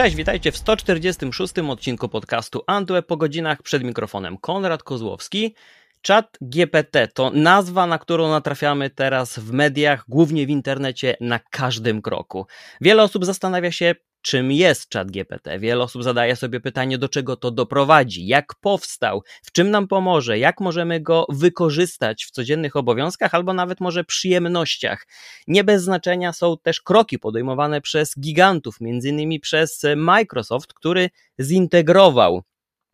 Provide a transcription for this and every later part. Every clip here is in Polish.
Cześć, witajcie w 146 odcinku podcastu Antweb po godzinach przed mikrofonem Konrad Kozłowski. Chat GPT to nazwa, na którą natrafiamy teraz w mediach, głównie w internecie, na każdym kroku. Wiele osób zastanawia się, czym jest Chat GPT. Wiele osób zadaje sobie pytanie, do czego to doprowadzi, jak powstał, w czym nam pomoże, jak możemy go wykorzystać w codziennych obowiązkach albo nawet może przyjemnościach. Nie bez znaczenia są też kroki podejmowane przez gigantów, między innymi przez Microsoft, który zintegrował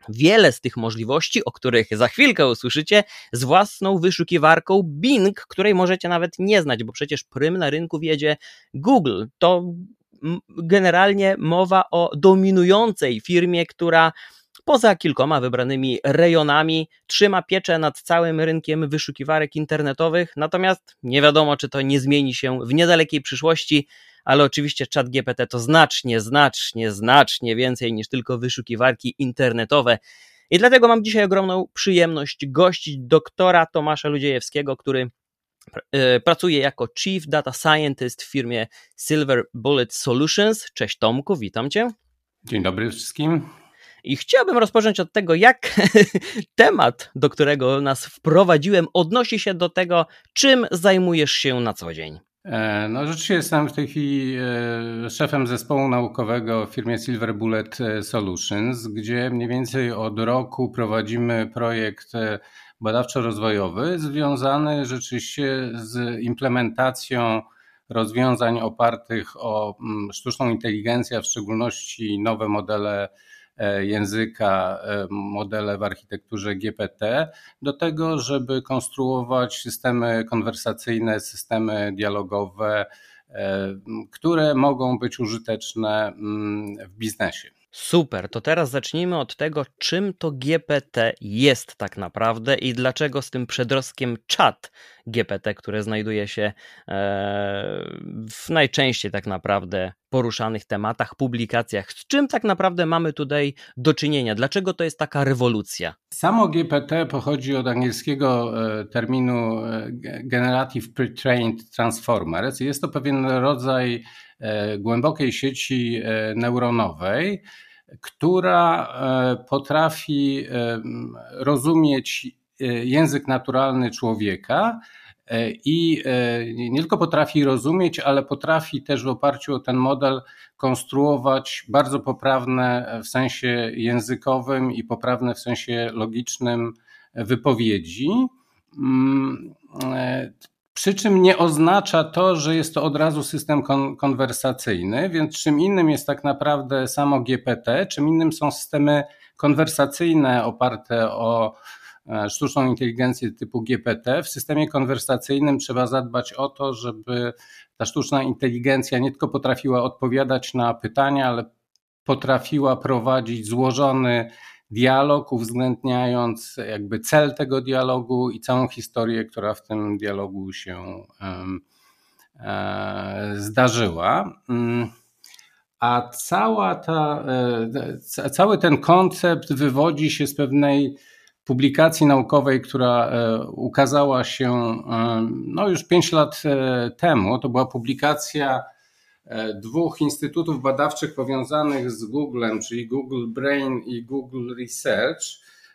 wiele z tych możliwości, o których za chwilkę usłyszycie, z własną wyszukiwarką Bing, której możecie nawet nie znać, bo przecież prym na rynku wiedzie Google. To generalnie mowa o dominującej firmie, która poza kilkoma wybranymi rejonami trzyma pieczę nad całym rynkiem wyszukiwarek internetowych, natomiast nie wiadomo, czy to nie zmieni się w niedalekiej przyszłości, ale oczywiście chat GPT to znacznie, znacznie, znacznie więcej niż tylko wyszukiwarki internetowe. I dlatego mam dzisiaj ogromną przyjemność gościć doktora Tomasza Ludziejewskiego, który e, pracuje jako Chief Data Scientist w firmie Silver Bullet Solutions. Cześć Tomku, witam Cię. Dzień dobry wszystkim. I chciałbym rozpocząć od tego, jak temat, do którego nas wprowadziłem, odnosi się do tego, czym zajmujesz się na co dzień. E, no rzeczywiście jestem w tej chwili e, szefem zespołu naukowego w firmie Silver Bullet Solutions, gdzie mniej więcej od roku prowadzimy projekt badawczo-rozwojowy związany rzeczywiście z implementacją rozwiązań opartych o mm, sztuczną inteligencję, a w szczególności nowe modele E, języka, e, modele w architekturze GPT, do tego, żeby konstruować systemy konwersacyjne, systemy dialogowe, e, które mogą być użyteczne mm, w biznesie. Super, to teraz zacznijmy od tego, czym to GPT jest tak naprawdę i dlaczego z tym przedrostkiem chat GPT, które znajduje się e, w najczęściej tak naprawdę poruszanych tematach, publikacjach. Z czym tak naprawdę mamy tutaj do czynienia? Dlaczego to jest taka rewolucja? Samo GPT pochodzi od angielskiego e, terminu e, Generative Pre-trained Transformers. Jest to pewien rodzaj głębokiej sieci neuronowej, która potrafi rozumieć język naturalny człowieka e, i e, nie tylko potrafi rozumieć, ale potrafi też w oparciu o ten model konstruować bardzo poprawne w sensie językowym i poprawne w sensie logicznym wypowiedzi. Przy czym nie oznacza to, że jest to od razu system kon konwersacyjny, więc czym innym jest tak naprawdę samo GPT, czym innym są systemy konwersacyjne oparte o E, sztuczną inteligencję typu GPT. W systemie konwersacyjnym trzeba zadbać o to, żeby ta sztuczna inteligencja nie tylko potrafiła odpowiadać na pytania, ale potrafiła prowadzić złożony dialog, uwzględniając jakby cel tego dialogu i całą historię, która w tym dialogu się e, zdarzyła. Mm. A cała ta, e, cały ten koncept wywodzi się z pewnej publikacji naukowej, która e, ukazała się no już 5 lat temu. To była publikacja dwóch instytutów badawczych powiązanych z Googlem, czyli Google Brain i Google Research,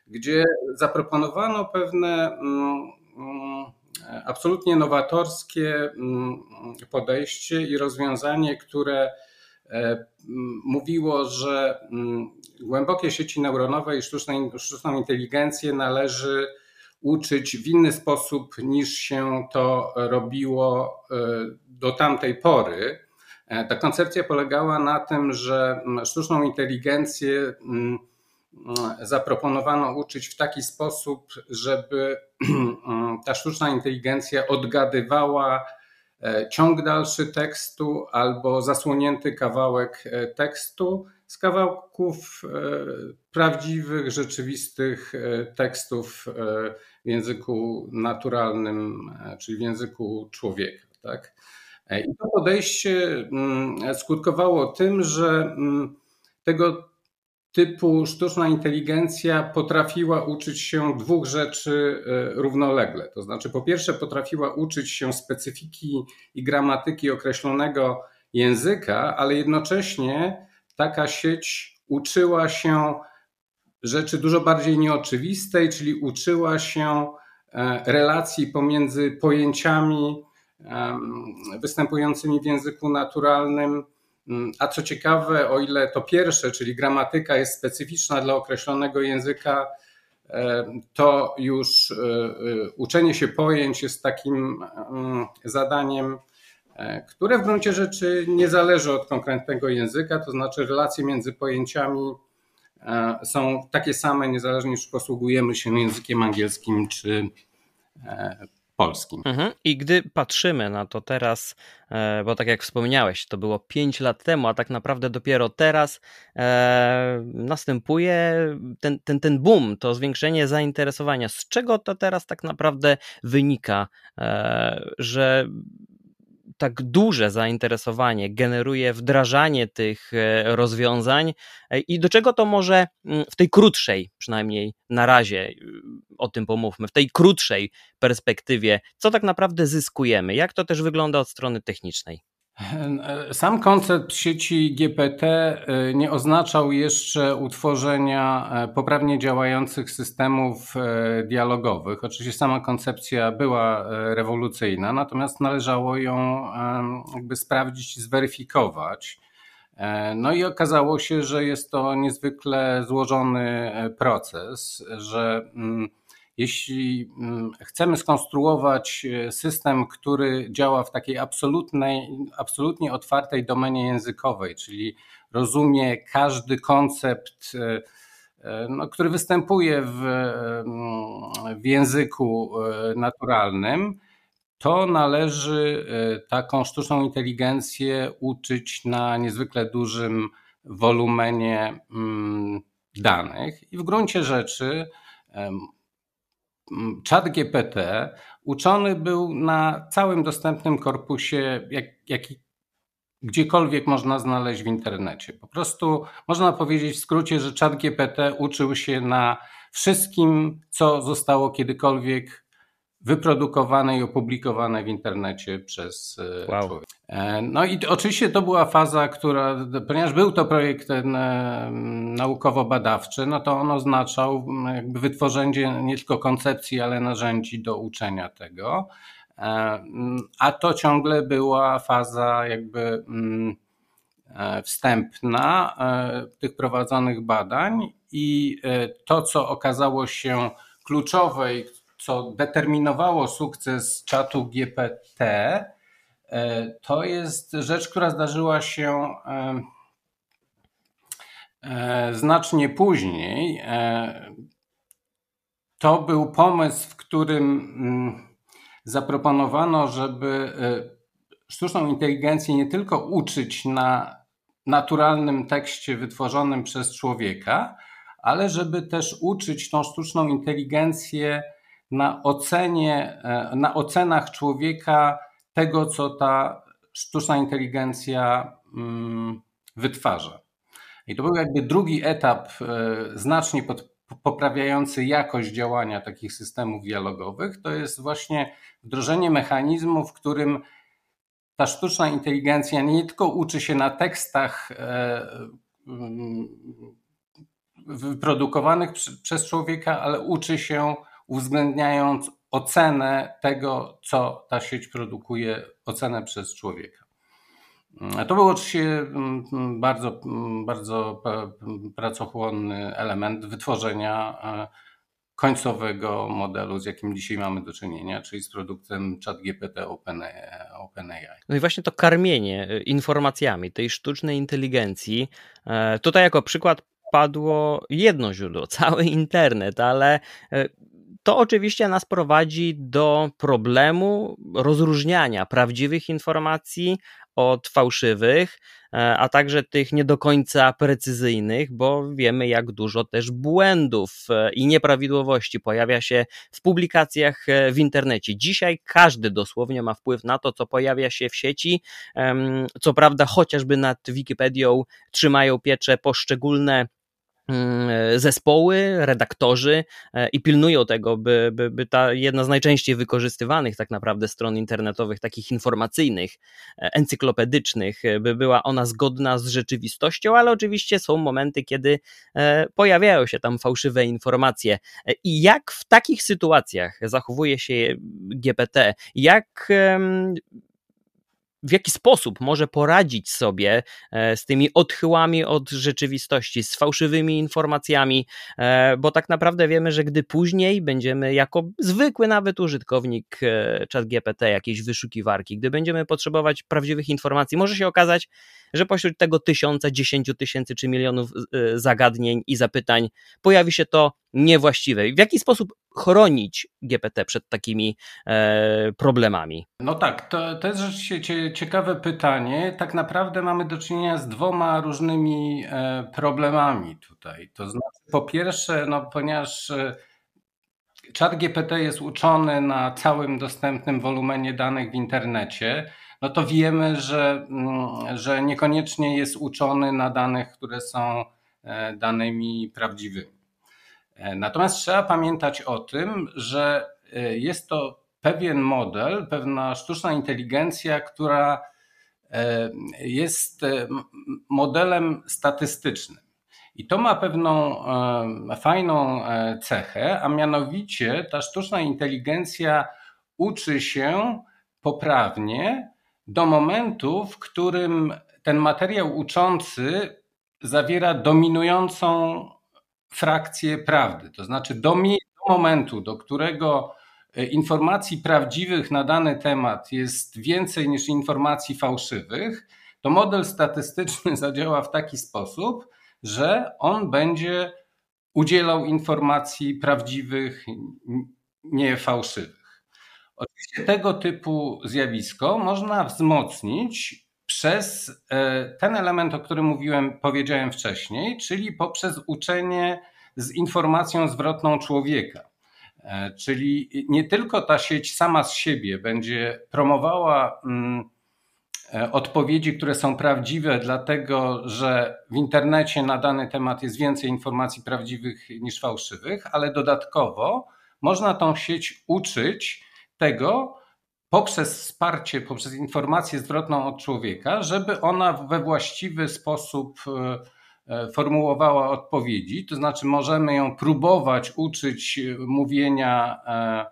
gdzie zaproponowano pewne mm, mm, absolutnie nowatorskie mm, podejście i rozwiązanie, które mówiło, że głębokie sieci neuronowe i sztuczną, sztuczną inteligencję należy uczyć w inny sposób niż się to robiło e, do tamtej pory. E, ta koncepcja polegała na tym, że sztuczną inteligencję zaproponowano uczyć w taki sposób, żeby ta sztuczna inteligencja odgadywała e, ciąg dalszy tekstu albo zasłonięty kawałek tekstu z kawałków e, prawdziwych, rzeczywistych e, tekstów e, w języku naturalnym, czyli w języku człowieka. Tak? I to podejście mm, skutkowało tym, że mm, tego typu sztuczna inteligencja potrafiła uczyć się dwóch rzeczy równolegle. To znaczy, po pierwsze, potrafiła uczyć się specyfiki i gramatyki określonego języka, ale jednocześnie taka sieć uczyła się rzeczy dużo bardziej nieoczywistej, czyli uczyła się e, relacji pomiędzy pojęciami występującymi w języku naturalnym. Mm, a co ciekawe, o ile to pierwsze, czyli gramatyka jest specyficzna dla określonego języka, to już e, e, uczenie się pojęć jest takim mm, zadaniem, e, które w gruncie rzeczy nie zależy od konkretnego języka, to znaczy relacje między pojęciami są takie same, niezależnie czy posługujemy się językiem angielskim czy polskim. Mhm. I gdy patrzymy na to teraz, e, bo tak jak wspomniałeś, to było 5 lat temu, a tak naprawdę dopiero teraz e, następuje ten, ten, ten boom, to zwiększenie zainteresowania. Z czego to teraz tak naprawdę wynika, e, że tak duże zainteresowanie generuje wdrażanie tych e, rozwiązań e, i do czego to może mm, w tej krótszej, przynajmniej na razie y, o tym pomówmy, w tej krótszej perspektywie, co tak naprawdę zyskujemy? Jak to też wygląda od strony technicznej? Sam koncept sieci GPT e, nie oznaczał jeszcze utworzenia e, poprawnie działających systemów e, dialogowych. Oczywiście sama koncepcja była rewolucyjna, natomiast należało ją jakby sprawdzić i zweryfikować. No i okazało się, że jest to niezwykle złożony proces, że mm, jeśli mm, chcemy skonstruować e, system, który działa w takiej absolutnej, absolutnie otwartej domenie językowej, czyli rozumie każdy koncept, e, e, no, który występuje w, w języku naturalnym, to należy taką sztuczną inteligencję uczyć na niezwykle dużym wolumenie mm, danych. I w gruncie rzeczy Chat GPT uczony był na całym dostępnym korpusie, jak, jaki gdziekolwiek można znaleźć w internecie. Po prostu można powiedzieć w skrócie, że Chat GPT uczył się na wszystkim, co zostało kiedykolwiek wyprodukowane i opublikowane w internecie przez e, wow. człowieka. E, no i oczywiście to była faza, która, ponieważ był to projekt ten e, naukowo-badawczy, no to on oznaczał jakby wytworzenie nie tylko koncepcji, ale narzędzi do uczenia tego. A to ciągle była faza jakby wstępna tych prowadzonych badań i to, co okazało się kluczowe i co determinowało sukces czatu GPT, e, to jest rzecz, która zdarzyła się e, e, znacznie później. To był pomysł, w którym mm, zaproponowano, żeby sztuczną inteligencję nie tylko uczyć na naturalnym tekście wytworzonym przez człowieka, ale żeby też uczyć tą sztuczną inteligencję na ocenie, e, na ocenach człowieka tego, co ta sztuczna inteligencja mm, wytwarza. I to był jakby drugi etap, e, znacznie pod, poprawiający jakość działania takich systemów dialogowych. To jest właśnie wdrożenie mechanizmu, w którym ta sztuczna inteligencja nie tylko uczy się na tekstach e, mm, wyprodukowanych przez człowieka, ale uczy się uwzględniając ocenę tego, co ta sieć produkuje, ocenę przez człowieka. To był oczywiście mm, bardzo, bardzo pracochłonny element wytworzenia e, końcowego modelu, z jakim dzisiaj mamy do czynienia, czyli z produktem ChatGPT OpenAI. No i właśnie to karmienie e, informacjami tej sztucznej inteligencji, e, tutaj jako przykład padło jedno źródło, cały internet, ale to oczywiście nas prowadzi do problemu rozróżniania prawdziwych informacji od fałszywych, e, a także tych nie do końca precyzyjnych, bo wiemy, jak dużo też błędów e, i nieprawidłowości pojawia się w publikacjach e, w internecie. Dzisiaj każdy dosłownie ma wpływ na to, co pojawia się w sieci. Co prawda, chociażby nad Wikipedią trzymają pieczę poszczególne zespoły, redaktorzy e, i pilnują tego, by, by, by ta jedna z najczęściej wykorzystywanych tak naprawdę stron internetowych, takich informacyjnych, e, encyklopedycznych, e, by była ona zgodna z rzeczywistością, ale oczywiście są momenty, kiedy pojawiają się tam fałszywe informacje. I jak w takich sytuacjach zachowuje się GPT? Jak w jaki sposób może poradzić sobie e, z tymi odchyłami od rzeczywistości, z fałszywymi informacjami, e, bo tak naprawdę wiemy, że gdy później będziemy jako zwykły nawet użytkownik e, ChatGPT, jakiejś wyszukiwarki, gdy będziemy potrzebować prawdziwych informacji, może się okazać, że pośród tego tysiąca, dziesięciu tysięcy czy milionów zagadnień i zapytań pojawi się to niewłaściwe. W jaki sposób chronić GPT przed takimi e, problemami? No tak, to, to jest rzeczywiście ciekawe pytanie. Tak naprawdę mamy do czynienia z dwoma różnymi e, problemami tutaj. To znaczy, po pierwsze, no, ponieważ e, Chat GPT jest uczony na całym dostępnym wolumenie danych w internecie, no to wiemy, że, mm, że niekoniecznie jest uczony na danych, które są e, danymi prawdziwymi. E, natomiast trzeba pamiętać o tym, że e, jest to pewien model, pewna sztuczna inteligencja, która e, jest modelem statystycznym. I to ma pewną fajną cechę, a mianowicie ta sztuczna inteligencja uczy się poprawnie do momentu, w którym ten materiał uczący zawiera dominującą frakcję prawdy. To znaczy do, do momentu, do którego e, informacji prawdziwych na dany temat jest więcej niż informacji fałszywych, to model statystyczny zadziała w taki sposób, że on będzie udzielał informacji prawdziwych, nie fałszywych. Oczywiście tego typu zjawisko można wzmocnić przez e, ten element, o którym mówiłem, powiedziałem wcześniej, czyli poprzez uczenie z informacją zwrotną człowieka. E, czyli nie tylko ta sieć sama z siebie będzie promowała mm, e, odpowiedzi, które są prawdziwe, dlatego że w internecie na dany temat jest więcej informacji prawdziwych niż fałszywych, ale dodatkowo można tą sieć uczyć tego, poprzez wsparcie, poprzez informację zwrotną od człowieka, żeby ona we właściwy sposób e, e, formułowała odpowiedzi. To znaczy, możemy ją próbować uczyć mówienia e,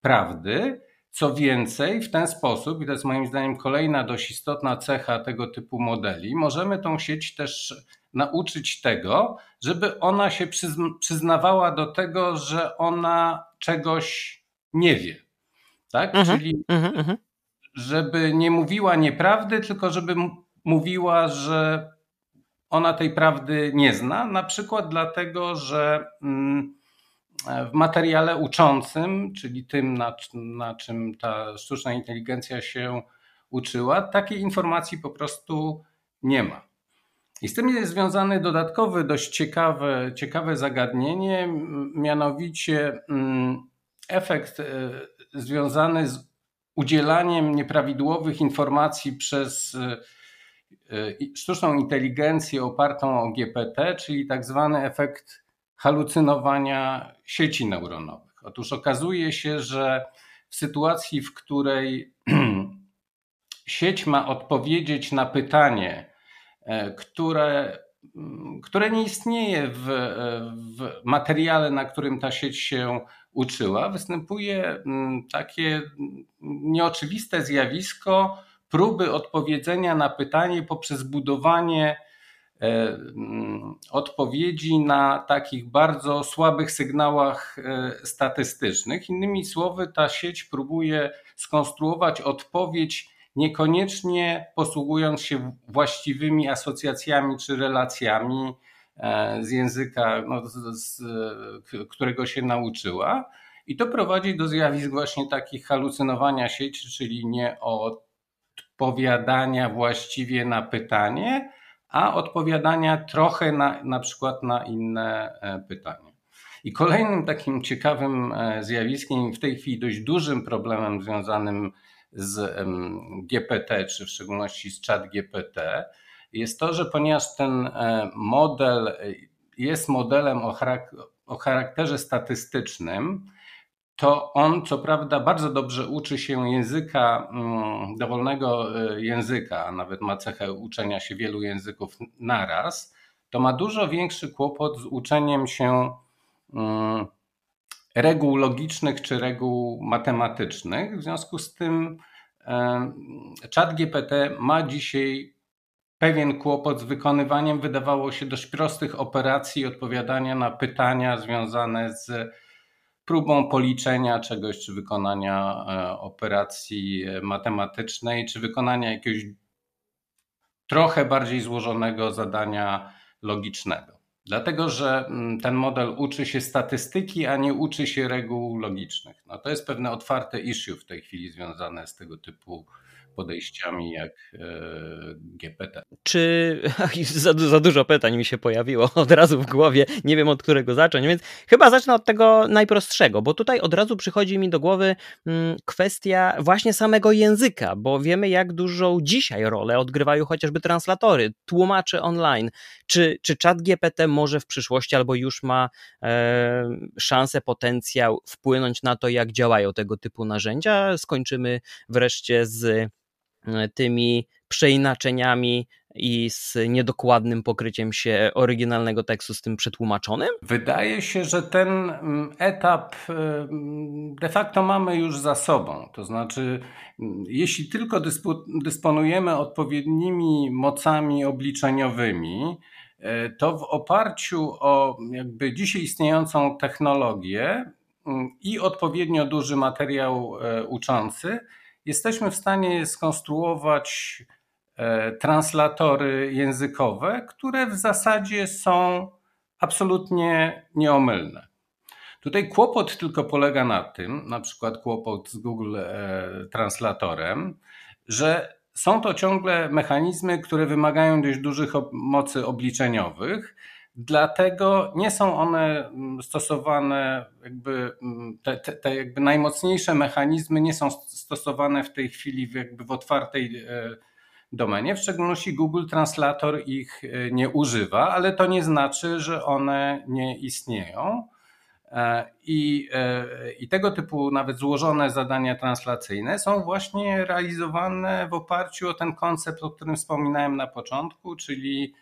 prawdy. Co więcej, w ten sposób, i to jest moim zdaniem kolejna dość istotna cecha tego typu modeli, możemy tą sieć też nauczyć tego, żeby ona się przyznawała do tego, że ona czegoś nie wie tak? Mhm, Czyli mhm, mhm. żeby nie mówiła nieprawdy, tylko żeby mówiła, że ona tej prawdy nie zna, na przykład dlatego, że mm, w materiale uczącym, czyli tym, na, na czym ta sztuczna inteligencja się uczyła, takiej informacji po prostu nie ma. I z tym jest związany dodatkowy, dość ciekawe, ciekawe zagadnienie, mianowicie mm, efekt e, związany z udzielaniem nieprawidłowych informacji przez e, e, sztuczną inteligencję opartą o GPT, czyli tak zwany efekt halucynowania sieci neuronowych. Otóż okazuje się, że w sytuacji, w której sieć ma odpowiedzieć na pytanie, e, które, które nie istnieje w, w materiale, na którym ta sieć się uczyła, występuje mm, takie nieoczywiste zjawisko próby odpowiedzenia na pytanie poprzez budowanie e, mm, odpowiedzi na takich bardzo słabych sygnałach e, statystycznych. Innymi słowy, ta sieć próbuje skonstruować odpowiedź niekoniecznie posługując się właściwymi asocjacjami czy relacjami, E, z języka, no, z, którego się nauczyła. I to prowadzi do zjawisk właśnie takich halucynowania sieci, czyli nie odpowiadania właściwie na pytanie, a odpowiadania trochę na, na przykład na inne e, pytanie. I kolejnym takim ciekawym e, zjawiskiem, w tej chwili dość dużym problemem związanym GPT, czy w szczególności z chat GPT, jest to, że ponieważ ten e, model e, jest modelem o charakterze statystycznym, to on co prawda bardzo dobrze uczy się języka, mm, dowolnego e, języka, a nawet ma cechę uczenia się wielu języków naraz, to ma dużo większy kłopot z uczeniem się mm, reguł logicznych czy reguł matematycznych. W związku z tym Chat GPT ma dzisiaj pewien kłopot z wykonywaniem, wydawało się, dość prostych operacji odpowiadania na pytania związane z próbą policzenia czegoś, czy wykonania e, operacji matematycznej, czy wykonania jakiegoś trochę bardziej złożonego zadania logicznego. Dlatego, że mm, ten model uczy się statystyki, a nie uczy się reguł logicznych. No to jest pewne otwarte issue w tej chwili związane z tego typu podejściami jak e, GPT. Czy za, za, dużo pytań mi się pojawiło od razu w głowie, nie wiem od którego zacząć, więc chyba zacznę od tego najprostszego, bo tutaj od razu przychodzi mi do głowy mm, kwestia właśnie samego języka, bo wiemy jak dużą dzisiaj rolę odgrywają chociażby translatory, tłumacze online. Czy, czy czat GPT może w przyszłości albo już ma e, szansę, potencjał wpłynąć na to, jak działają tego typu narzędzia? Skończymy wreszcie z tymi przeinaczeniami i z niedokładnym pokryciem się oryginalnego tekstu z tym przetłumaczonym? Wydaje się, że ten mm, etap mm, de facto mamy już za sobą. To znaczy, mm, jeśli tylko dysponujemy odpowiednimi mocami obliczeniowymi, e, to w oparciu o jakby dzisiaj istniejącą technologię i odpowiednio duży materiał e, uczący, jesteśmy w stanie skonstruować e, translatory językowe, które w zasadzie są absolutnie nieomylne. Tutaj kłopot tylko polega na tym, na przykład kłopot z Google e, Translatorem, że są to ciągle mechanizmy, które wymagają dość dużych mocy obliczeniowych, Dlatego nie są one mm, stosowane, jakby mm, te, te, te, jakby najmocniejsze mechanizmy nie są stosowane w tej chwili jakby w otwartej e, domenie. W szczególności Google Translator ich e, nie używa, ale to nie znaczy, że one nie istnieją. E, I, I tego typu nawet złożone zadania translacyjne są właśnie realizowane w oparciu o ten koncept, o którym wspominałem na początku, czyli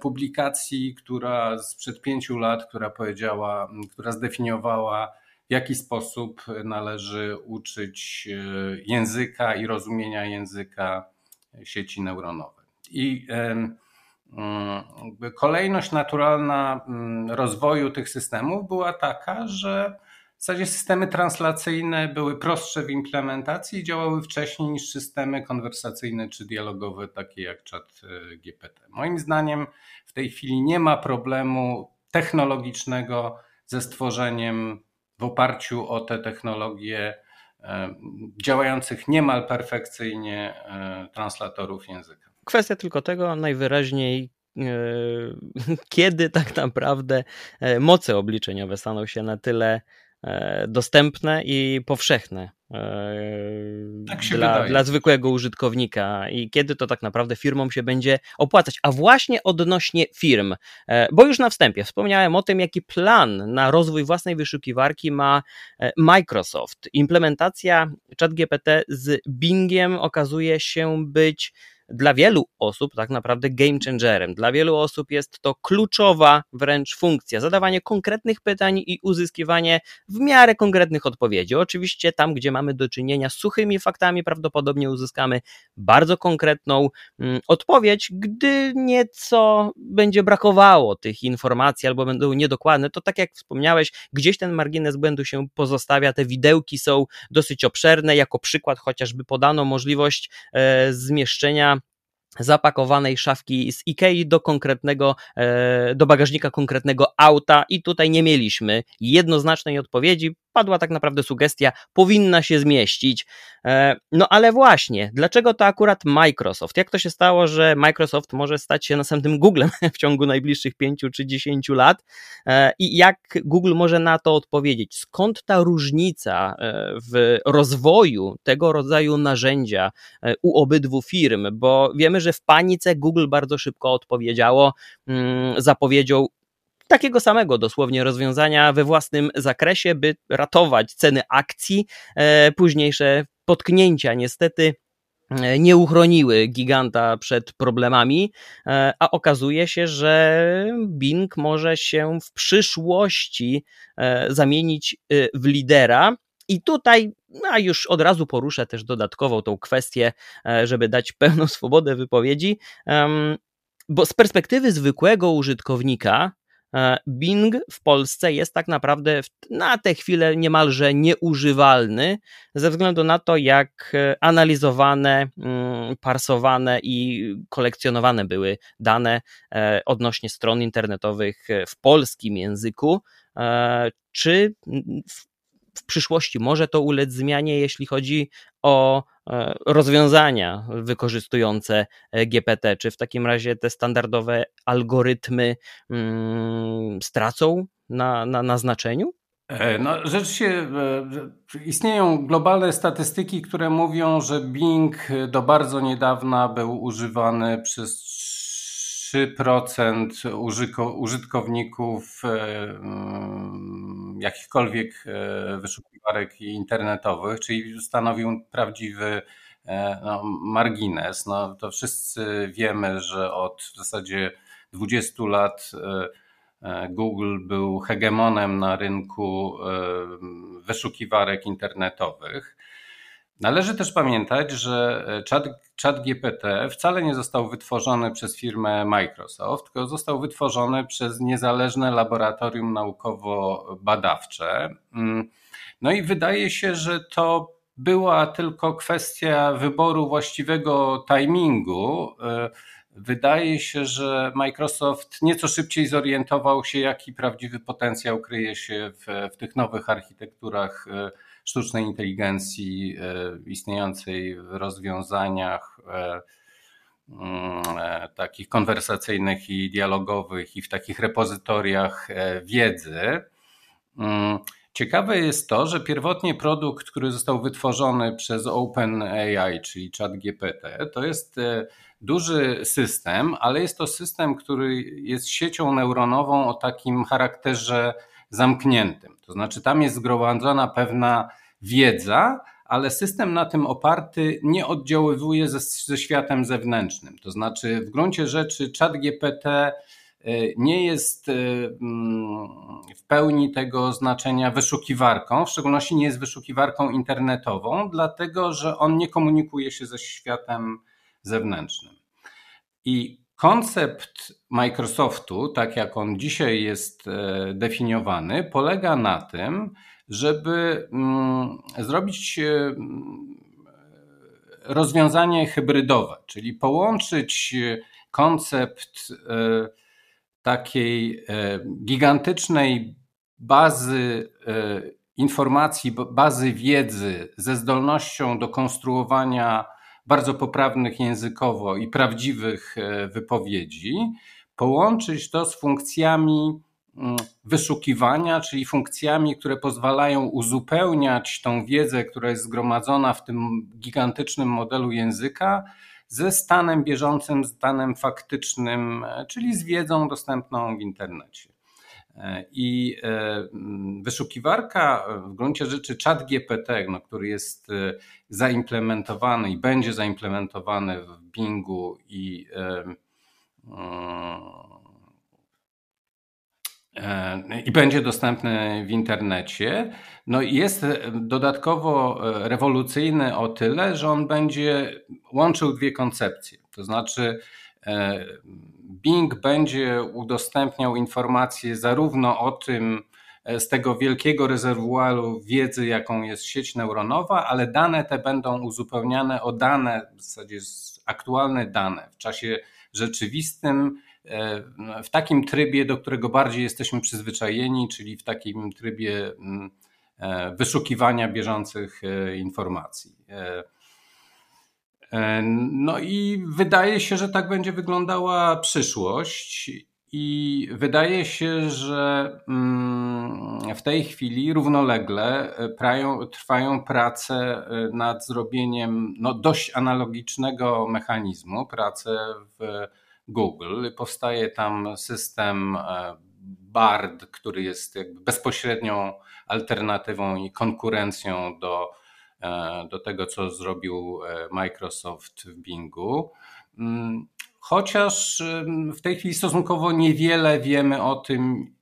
publikacji, która sprzed pięciu lat, która powiedziała, która zdefiniowała, w jaki sposób należy uczyć e, języka i rozumienia języka sieci neuronowej. I kolejność naturalna rozwoju tych systemów była taka, że w zasadzie systemy translacyjne były prostsze w implementacji i działały wcześniej niż systemy konwersacyjne czy dialogowe, takie jak chat e, GPT. Moim zdaniem w tej chwili nie ma problemu technologicznego ze stworzeniem w oparciu o te technologie e, działających niemal perfekcyjnie e, translatorów języka. Kwestia tylko tego najwyraźniej kiedy tak naprawdę moce obliczeniowe staną się na tyle dostępne i powszechne e, tak dla, dla, zwykłego użytkownika i kiedy to tak naprawdę firmom się będzie opłacać. A właśnie odnośnie firm, e, bo już na wstępie wspomniałem o tym, jaki plan na rozwój własnej wyszukiwarki ma Microsoft. Implementacja ChatGPT z Bingiem okazuje się być dla wielu osób tak naprawdę game changerem. Dla wielu osób jest to kluczowa wręcz funkcja, zadawanie konkretnych pytań i uzyskiwanie w miarę konkretnych odpowiedzi. Oczywiście tam, gdzie mamy do czynienia z suchymi faktami, prawdopodobnie uzyskamy bardzo konkretną mm, odpowiedź. Gdy nieco będzie brakowało tych informacji albo będą niedokładne, to tak jak wspomniałeś, gdzieś ten margines błędu się pozostawia. Te widełki są dosyć obszerne. Jako przykład chociażby podano możliwość e, zmieszczenia zapakowanej szafki z Ikei do konkretnego, e, do bagażnika konkretnego auta. I tutaj nie mieliśmy jednoznacznej odpowiedzi, padła tak naprawdę sugestia, powinna się zmieścić. E, no ale właśnie, dlaczego to akurat Microsoft? Jak to się stało, że Microsoft może stać się następnym Googlem w ciągu najbliższych pięciu czy dziesięciu lat? E, I jak Google może na to odpowiedzieć? Skąd ta różnica e, w rozwoju tego rodzaju narzędzia u obydwu firm? Bo wiemy, że w panice Google bardzo szybko odpowiedziało, mm, zapowiedział takiego samego dosłownie rozwiązania we własnym zakresie, by ratować ceny akcji, późniejsze potknięcia niestety E, nie uchroniły giganta przed problemami, e, a okazuje się, że Bing może się w przyszłości e, zamienić w lidera. I tutaj a już od razu poruszę też dodatkową tą kwestię, żeby dać pełną swobodę wypowiedzi, bo z perspektywy zwykłego użytkownika E, Bing w Polsce jest tak naprawdę na tę chwilę niemalże nieużywalny ze względu na to, jak e, analizowane, mm, parsowane i kolekcjonowane były dane e, odnośnie stron internetowych w polskim języku. Czy w w przyszłości może to ulec zmianie, jeśli chodzi o e, rozwiązania wykorzystujące e, GPT? Czy w takim razie te standardowe algorytmy hmm, stracą na, na, na znaczeniu? E, no, rzeczywiście istnieją globalne statystyki, które mówią, że Bing do bardzo niedawna był używany przez 3% użytkowników jakichkolwiek e, wyszukiwarek internetowych, czyli stanowił prawdziwy e, no, margines. No, to wszyscy wiemy, że od w zasadzie 20 lat e, Google był hegemonem na rynku wyszukiwarek internetowych. Należy też pamiętać, że chat, chat GPT wcale nie został wytworzony przez firmę Microsoft, tylko został wytworzony przez niezależne laboratorium naukowo-badawcze. Mm, no i wydaje się, że to była tylko kwestia wyboru właściwego timingu. Wydaje się, że Microsoft nieco szybciej zorientował się, jaki prawdziwy potencjał kryje się w, w tych nowych architekturach sztucznej inteligencji e, istniejącej w rozwiązaniach e, mm, e, takich konwersacyjnych i dialogowych i w takich repozytoriach wiedzy. Mm, ciekawe jest to, że pierwotnie produkt, który został wytworzony przez OpenAI, czyli ChatGPT, to jest duży system, ale jest to system, który jest siecią neuronową o takim charakterze zamkniętym. To znaczy, tam jest zgromadzona pewna wiedza, ale system na tym oparty nie oddziaływuje ze, ze światem zewnętrznym. To znaczy, w gruncie rzeczy, czat GPT y, nie jest y, mm, w pełni tego znaczenia wyszukiwarką, w szczególności nie jest wyszukiwarką internetową, dlatego że on nie komunikuje się ze światem zewnętrznym. I Koncept Microsoftu, tak jak on dzisiaj jest e, definiowany, polega na tym, żeby mm, zrobić e, rozwiązanie hybrydowe, czyli połączyć koncept e, takiej gigantycznej bazy informacji, bazy wiedzy ze zdolnością do konstruowania bardzo poprawnych językowo i prawdziwych e, wypowiedzi, połączyć to z funkcjami mm, wyszukiwania, czyli funkcjami, które pozwalają uzupełniać tą wiedzę, która jest zgromadzona w tym gigantycznym modelu języka, ze stanem bieżącym, stanem faktycznym, e, czyli z wiedzą dostępną w internecie. E, I e, wyszukiwarka, w gruncie rzeczy chat GPT, no, który jest e, zaimplementowany i będzie zaimplementowany w Bingu i, i będzie dostępny w internecie, no jest dodatkowo rewolucyjny o tyle, że on będzie łączył dwie koncepcje. To znaczy Bing będzie udostępniał informacje zarówno o tym, e, z tego wielkiego rezerwuaru wiedzy, jaką jest sieć neuronowa, ale dane te będą uzupełniane o dane, w zasadzie aktualne dane w czasie rzeczywistym, e, w takim trybie, do którego bardziej jesteśmy przyzwyczajeni, czyli w takim trybie mm, e, wyszukiwania bieżących informacji. E, no i wydaje się, że tak będzie wyglądała przyszłość. I wydaje się, że mm, w tej chwili równolegle e, prają, trwają prace e, nad zrobieniem no, dość analogicznego mechanizmu, prace w Google. Powstaje tam system BARD, który jest bezpośrednią alternatywą i konkurencją do, do tego, co zrobił Microsoft w Bingu. Mm, chociaż w tej chwili stosunkowo niewiele wiemy o tym,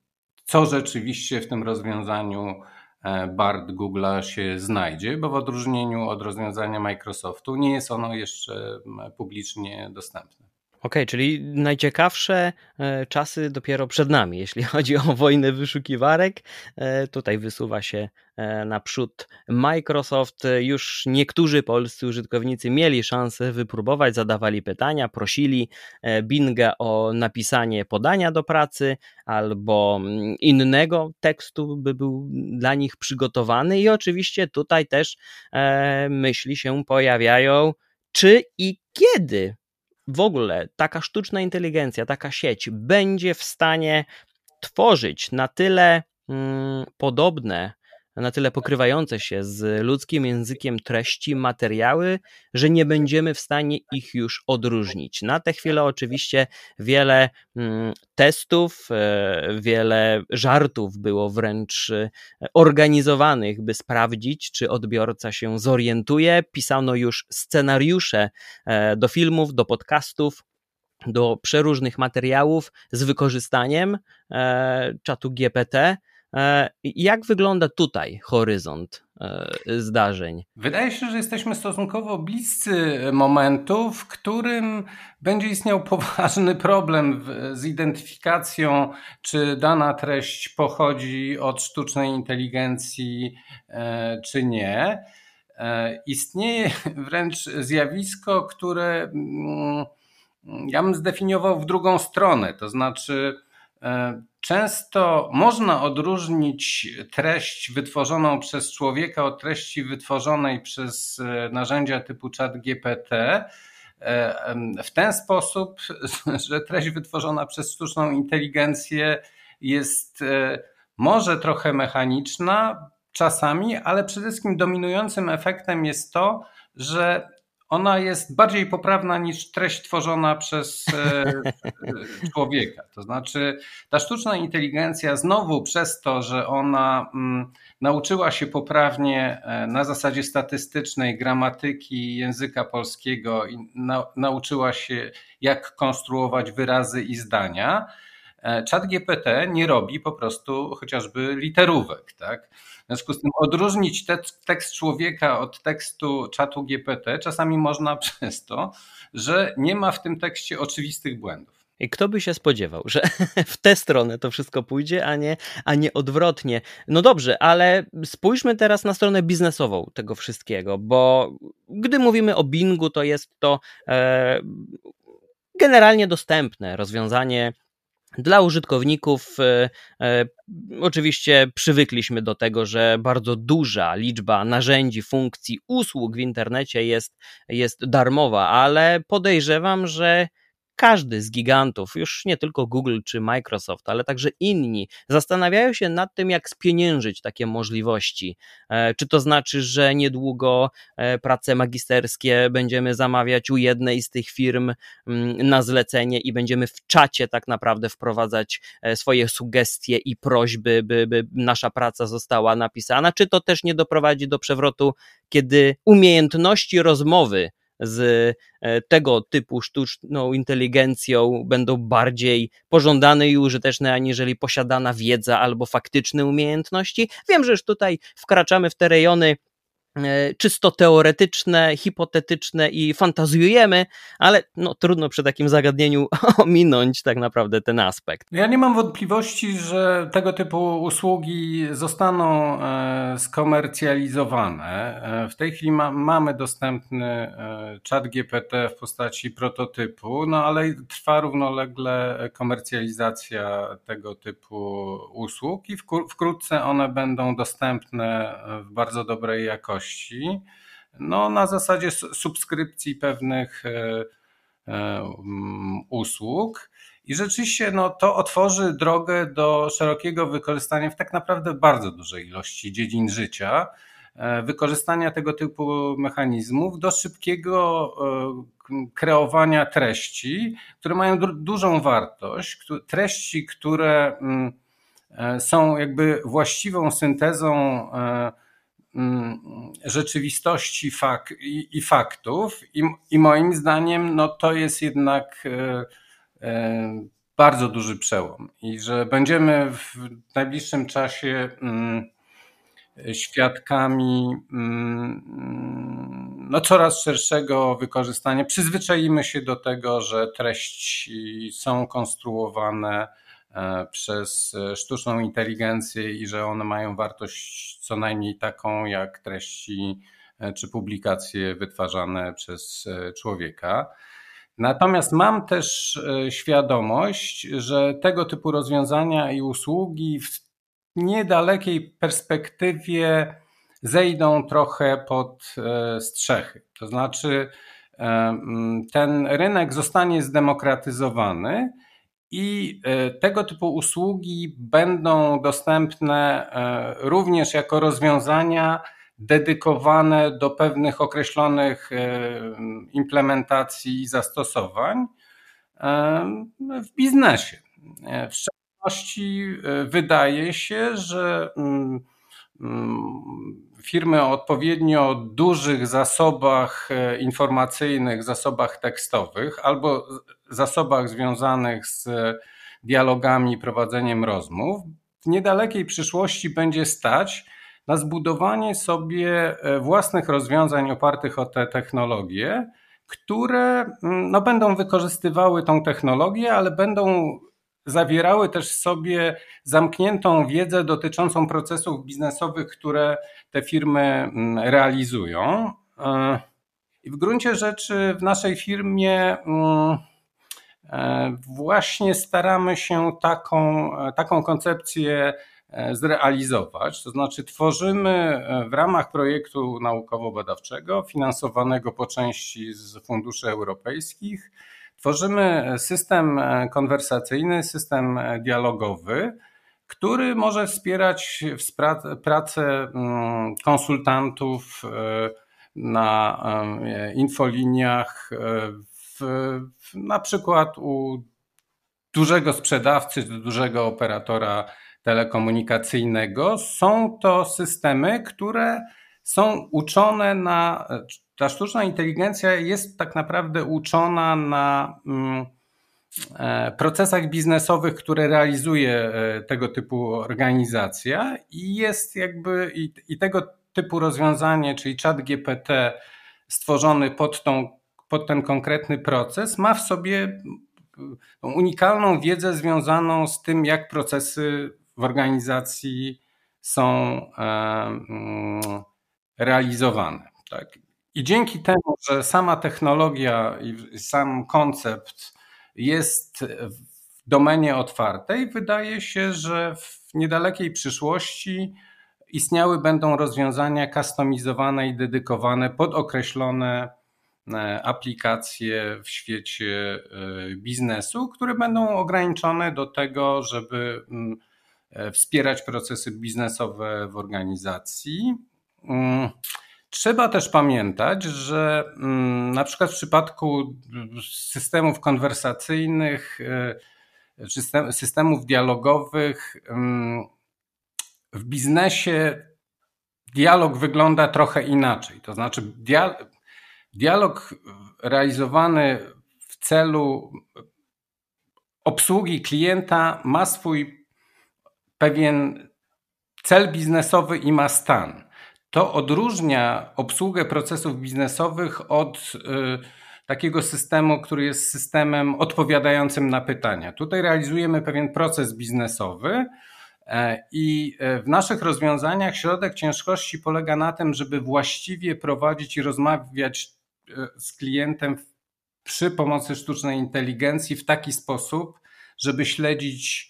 co rzeczywiście w tym rozwiązaniu e, BART Google'a się znajdzie, bo w odróżnieniu od rozwiązania Microsoftu nie jest ono jeszcze publicznie dostępne. Okej, okay, czyli najciekawsze e, czasy dopiero przed nami, jeśli chodzi o wojnę wyszukiwarek. E, tutaj wysuwa się e, naprzód Microsoft. Już niektórzy polscy użytkownicy mieli szansę wypróbować, zadawali pytania, prosili Binga o napisanie podania do pracy albo mm, innego tekstu, by był dla nich przygotowany. I oczywiście tutaj też myśli się pojawiają, czy i kiedy w ogóle taka sztuczna inteligencja, taka sieć będzie w stanie tworzyć na tyle mm, podobne na tyle pokrywające się z ludzkim językiem treści, materiały, że nie będziemy w stanie ich już odróżnić. Na tę chwilę oczywiście wiele mm, testów, e, wiele żartów było wręcz e, organizowanych, by sprawdzić, czy odbiorca się zorientuje. Pisano już scenariusze e, do filmów, do podcastów, do przeróżnych materiałów z wykorzystaniem czatu GPT. E, jak wygląda tutaj horyzont e, zdarzeń? Wydaje się, że jesteśmy stosunkowo bliscy momentu, w którym będzie istniał poważny problem z identyfikacją, czy dana treść pochodzi od sztucznej inteligencji, e, czy nie. Istnieje wręcz zjawisko, które mm, ja bym zdefiniował w drugą stronę, to znaczy Często można odróżnić treść wytworzoną przez człowieka od treści wytworzonej przez e, narzędzia typu ChatGPT e, w ten sposób, że treść wytworzona przez sztuczną inteligencję jest e, może trochę mechaniczna czasami, ale przede wszystkim dominującym efektem jest to, że ona jest bardziej poprawna niż treść tworzona przez e, człowieka. To znaczy, ta sztuczna inteligencja znowu przez to, że ona mm, nauczyła się poprawnie e, na zasadzie statystycznej gramatyki języka polskiego i nauczyła się, jak konstruować wyrazy i zdania. E, Chat GPT nie robi po prostu chociażby literówek, tak? W związku z tym odróżnić tekst, człowieka od tekstu czatu GPT czasami można przez to, że nie ma w tym tekście oczywistych błędów. I kto by się spodziewał, że w tę stronę to wszystko pójdzie, a nie, a nie odwrotnie. No dobrze, ale spójrzmy teraz na stronę biznesową tego wszystkiego, bo gdy mówimy o Bingu, to jest to e, generalnie dostępne rozwiązanie dla użytkowników e, e, oczywiście przywykliśmy do tego, że bardzo duża liczba narzędzi, funkcji, usług w internecie jest, jest darmowa, ale podejrzewam, że każdy z gigantów, już nie tylko Google czy Microsoft, ale także inni, zastanawiają się nad tym, jak spieniężyć takie możliwości. E, czy to znaczy, że niedługo e, prace magisterskie będziemy zamawiać u jednej z tych firm mm, na zlecenie i będziemy w czacie tak naprawdę wprowadzać e, swoje sugestie i prośby, by, by nasza praca została napisana? Czy to też nie doprowadzi do przewrotu, kiedy umiejętności rozmowy z e, tego typu sztuczną inteligencją będą bardziej pożądane i użyteczne, aniżeli posiadana wiedza albo faktyczne umiejętności. Wiem, że już tutaj wkraczamy w te rejony czysto teoretyczne, hipotetyczne i fantazjujemy, ale no, trudno przy takim zagadnieniu ominąć tak naprawdę ten aspekt. Ja nie mam wątpliwości, że tego typu usługi zostaną e, skomercjalizowane. E, w tej chwili ma, mamy dostępny chat GPT w postaci prototypu, no ale trwa równolegle komercjalizacja tego typu usług i wkrótce one będą dostępne w bardzo dobrej jakości no, na zasadzie subskrypcji pewnych e, e, mm, usług. I rzeczywiście no, to otworzy drogę do szerokiego wykorzystania w tak naprawdę bardzo dużej ilości dziedzin życia, e, wykorzystania tego typu mechanizmów do szybkiego kreowania treści, które mają dużą wartość, treści, które mm, są jakby właściwą syntezą rzeczywistości fak i, i faktów i, i, moim zdaniem no, to jest jednak bardzo duży przełom i że będziemy w najbliższym czasie mm, świadkami mm, no, coraz szerszego wykorzystania. Przyzwyczaimy się do tego, że treści są konstruowane e, przez sztuczną inteligencję i że one mają wartość co najmniej taką jak treści e, czy publikacje wytwarzane przez e, człowieka. Natomiast mam też e, świadomość, że tego typu rozwiązania i usługi w niedalekiej perspektywie zejdą trochę pod e, strzechy. To znaczy, e, ten rynek zostanie zdemokratyzowany i tego typu usługi będą dostępne również jako rozwiązania dedykowane do pewnych określonych e, implementacji i zastosowań e, w biznesie. E, w szczególności wydaje się, że mm, firmy o odpowiednio dużych zasobach informacyjnych, zasobach tekstowych albo zasobach związanych z dialogami, prowadzeniem rozmów, w niedalekiej przyszłości będzie stać na zbudowanie sobie e, własnych rozwiązań opartych o te technologie, które mm, no, będą wykorzystywały tą technologię, ale będą zawierały też w sobie zamkniętą wiedzę dotyczącą procesów biznesowych, które te firmy mm, realizują. E, I w gruncie rzeczy w naszej firmie mm, e, właśnie staramy się taką, taką koncepcję E, zrealizować. To znaczy, tworzymy e, w ramach projektu naukowo-badawczego, finansowanego po części z funduszy europejskich, tworzymy system e, konwersacyjny, system dialogowy, który może wspierać pracę mm, konsultantów na infoliniach, w, na przykład u dużego sprzedawcy, dużego operatora telekomunikacyjnego. Są to systemy, które są uczone na. Ta sztuczna inteligencja jest tak naprawdę uczona na mm, e, procesach biznesowych, które realizuje e, tego typu organizacja i jest jakby i, i tego typu rozwiązanie, czyli chat GPT stworzony pod, tą, pod ten konkretny proces, ma w sobie unikalną wiedzę związaną z tym, jak procesy w organizacji są e, mm, realizowane. Tak? I dzięki temu, że sama technologia i sam koncept jest w domenie otwartej, wydaje się, że w niedalekiej przyszłości istniały będą rozwiązania customizowane i dedykowane pod określone e, aplikacje w świecie e, biznesu, które będą ograniczone do tego, żeby mm, E, wspierać procesy biznesowe w organizacji. Trzeba też pamiętać, że mm, na przykład w przypadku systemów konwersacyjnych, e, systemów dialogowych, mm, w biznesie dialog wygląda trochę inaczej. To znaczy, dialog realizowany w celu obsługi klienta ma swój pewien cel biznesowy i ma stan. To odróżnia obsługę procesów biznesowych od y, takiego systemu, który jest systemem odpowiadającym na pytania. Tutaj realizujemy pewien proces biznesowy. E, I e, w naszych rozwiązaniach środek ciężkości polega na tym, żeby właściwie prowadzić i rozmawiać e, z klientem przy pomocy sztucznej inteligencji w taki sposób, żeby śledzić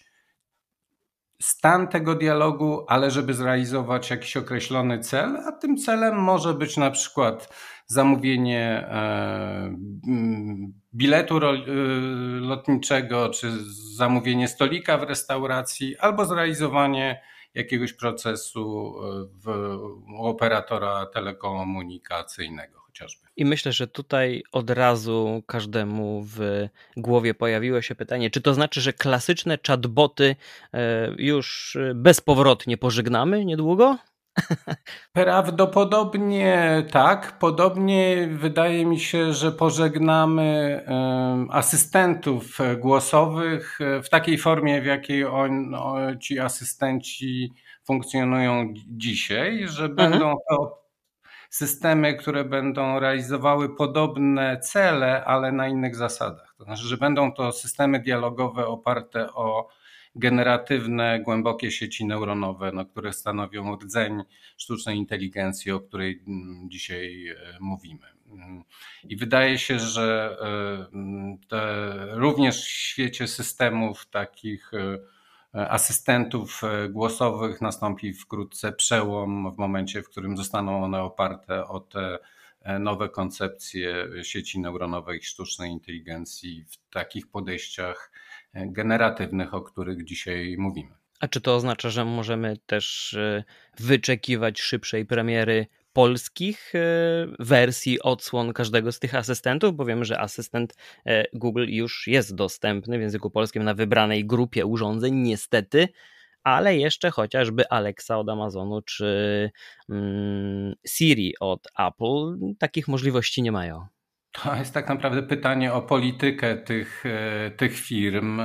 stan tego dialogu, ale żeby zrealizować jakiś określony cel, a tym celem może być na przykład zamówienie e, biletu e, lotniczego, czy zamówienie stolika w restauracji, albo zrealizowanie jakiegoś procesu e, w, u operatora telekomunikacyjnego. Chociażby. I myślę, że tutaj od razu każdemu w głowie pojawiło się pytanie, czy to znaczy, że klasyczne chatboty e, już bezpowrotnie pożegnamy niedługo? Prawdopodobnie tak. Podobnie wydaje mi się, że pożegnamy asystentów głosowych w takiej formie, w jakiej on, ci asystenci funkcjonują dzisiaj, że mhm. będą to systemy, które będą realizowały podobne cele, ale na innych zasadach. To znaczy, że będą to systemy dialogowe oparte o generatywne, głębokie sieci neuronowe, no, które stanowią rdzeń sztucznej inteligencji, o której mm, dzisiaj e, mówimy. I wydaje się, że e, również w świecie systemów takich e, asystentów głosowych nastąpi wkrótce przełom w momencie, w którym zostaną one oparte o te nowe koncepcje sieci neuronowej i sztucznej inteligencji w takich podejściach generatywnych, o których dzisiaj mówimy. A czy to oznacza, że możemy też e, wyczekiwać szybszej premiery polskich e, wersji odsłon każdego z tych asystentów, bo wiemy, że asystent e, Google już jest dostępny w języku polskim na wybranej grupie urządzeń, niestety, ale jeszcze chociażby Alexa od Amazonu czy mm, Siri od Apple takich możliwości nie mają. To jest tak naprawdę pytanie o politykę tych, e, tych firm.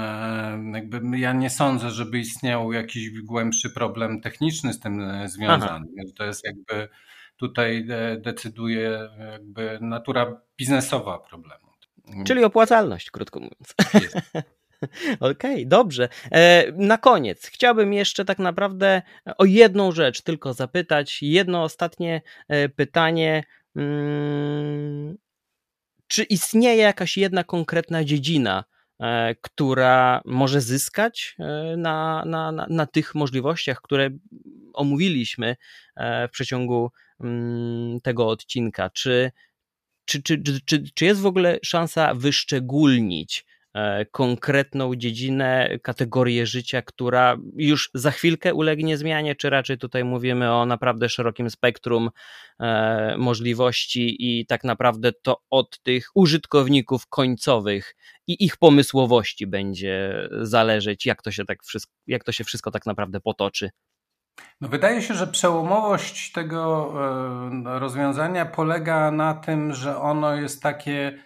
Jakby ja nie sądzę, żeby istniał jakiś głębszy problem techniczny z tym związany. Aha. To jest jakby tutaj decyduje jakby natura biznesowa problemu. Czyli opłacalność, krótko mówiąc. Okej, okay, dobrze. Na koniec chciałbym jeszcze tak naprawdę o jedną rzecz tylko zapytać. Jedno ostatnie pytanie. Mm, czy istnieje jakaś jedna konkretna dziedzina, e, która może zyskać e, na, na, na, na tych możliwościach, które omówiliśmy e, w przeciągu mm, tego odcinka? Czy, czy, czy, czy, czy jest w ogóle szansa wyszczególnić E, konkretną dziedzinę, kategorię życia, która już za chwilkę ulegnie zmianie, czy raczej tutaj mówimy o naprawdę szerokim spektrum e, możliwości i tak naprawdę to od tych użytkowników końcowych i ich pomysłowości będzie zależeć, jak to się, tak wszystko, jak to się wszystko tak naprawdę potoczy. No wydaje się, że przełomowość tego e, rozwiązania polega na tym, że ono jest takie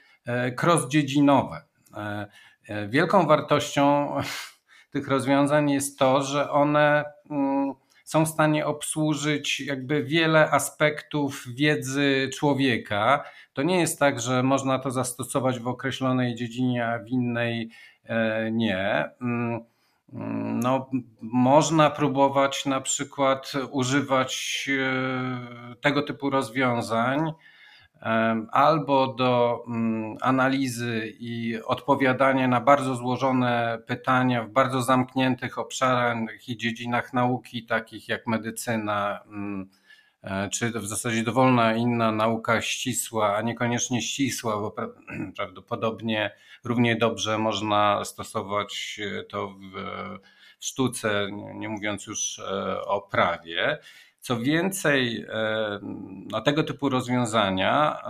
cross-dziedzinowe. E, e, wielką wartością tych rozwiązań jest to, że one mm, są w stanie obsłużyć jakby wiele aspektów wiedzy człowieka. To nie jest tak, że można to zastosować w określonej dziedzinie, a w innej e, nie. Mm, mm, no, można próbować na przykład używać tego typu rozwiązań albo do mm, analizy i odpowiadania na bardzo złożone pytania w bardzo zamkniętych obszarach i dziedzinach nauki, takich jak medycyna, mm, e, czy w zasadzie dowolna inna nauka ścisła, a niekoniecznie ścisła, bo prawdopodobnie równie dobrze można stosować to w sztuce, nie mówiąc już e, o prawie. Co więcej, e, no, tego typu rozwiązania,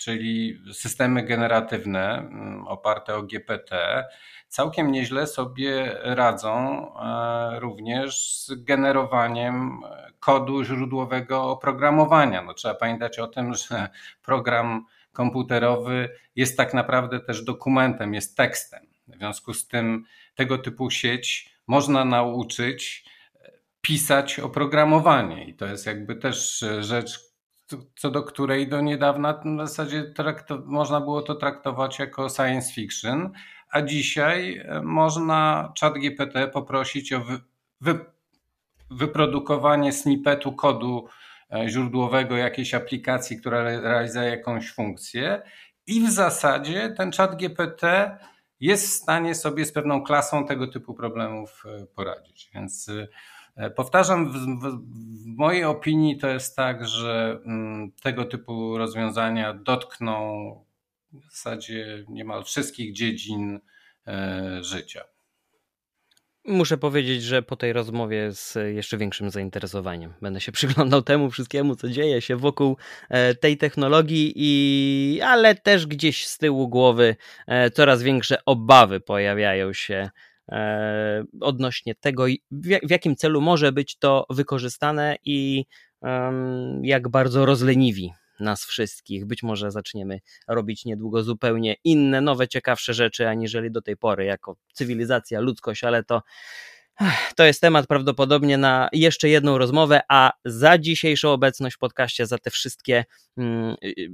czyli systemy generatywne oparte o GPT, całkiem nieźle sobie radzą e, również z generowaniem kodu źródłowego oprogramowania. No, trzeba pamiętać o tym, że program komputerowy jest tak naprawdę też dokumentem, jest tekstem. W związku z tym tego typu sieć można nauczyć pisać oprogramowanie. I to jest jakby też rzecz, co do której do niedawna w zasadzie można było to traktować jako science fiction, a dzisiaj e, można chat GPT poprosić o wy, wy, wyprodukowanie snippetu kodu e, źródłowego jakiejś aplikacji, która realizuje jakąś funkcję i w zasadzie ten chat GPT jest w stanie sobie z pewną klasą tego typu problemów e, poradzić. Więc E, powtarzam, w, w, w, mojej opinii to jest tak, że mm, tego typu rozwiązania dotkną w zasadzie niemal wszystkich dziedzin e, życia. Muszę powiedzieć, że po tej rozmowie z jeszcze większym zainteresowaniem będę się przyglądał temu wszystkiemu, co dzieje się wokół e, tej technologii, i, ale też gdzieś z tyłu głowy e, coraz większe obawy pojawiają się e, odnośnie tego, w jakim celu może być to wykorzystane i jak bardzo rozleniwi nas wszystkich. Być może zaczniemy robić niedługo zupełnie inne, nowe, ciekawsze rzeczy, aniżeli do tej pory jako cywilizacja, ludzkość, ale to to jest temat prawdopodobnie na jeszcze jedną rozmowę, a za dzisiejszą obecność w podcaście, za te wszystkie mm, y,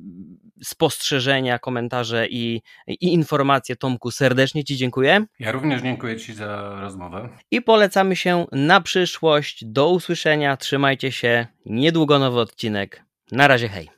spostrzeżenia, komentarze i, i, informacje, Tomku, serdecznie Ci dziękuję. Ja również dziękuję Ci za rozmowę. I polecamy się na przyszłość. Do usłyszenia, trzymajcie się. Niedługo nowy odcinek. Na razie, hej.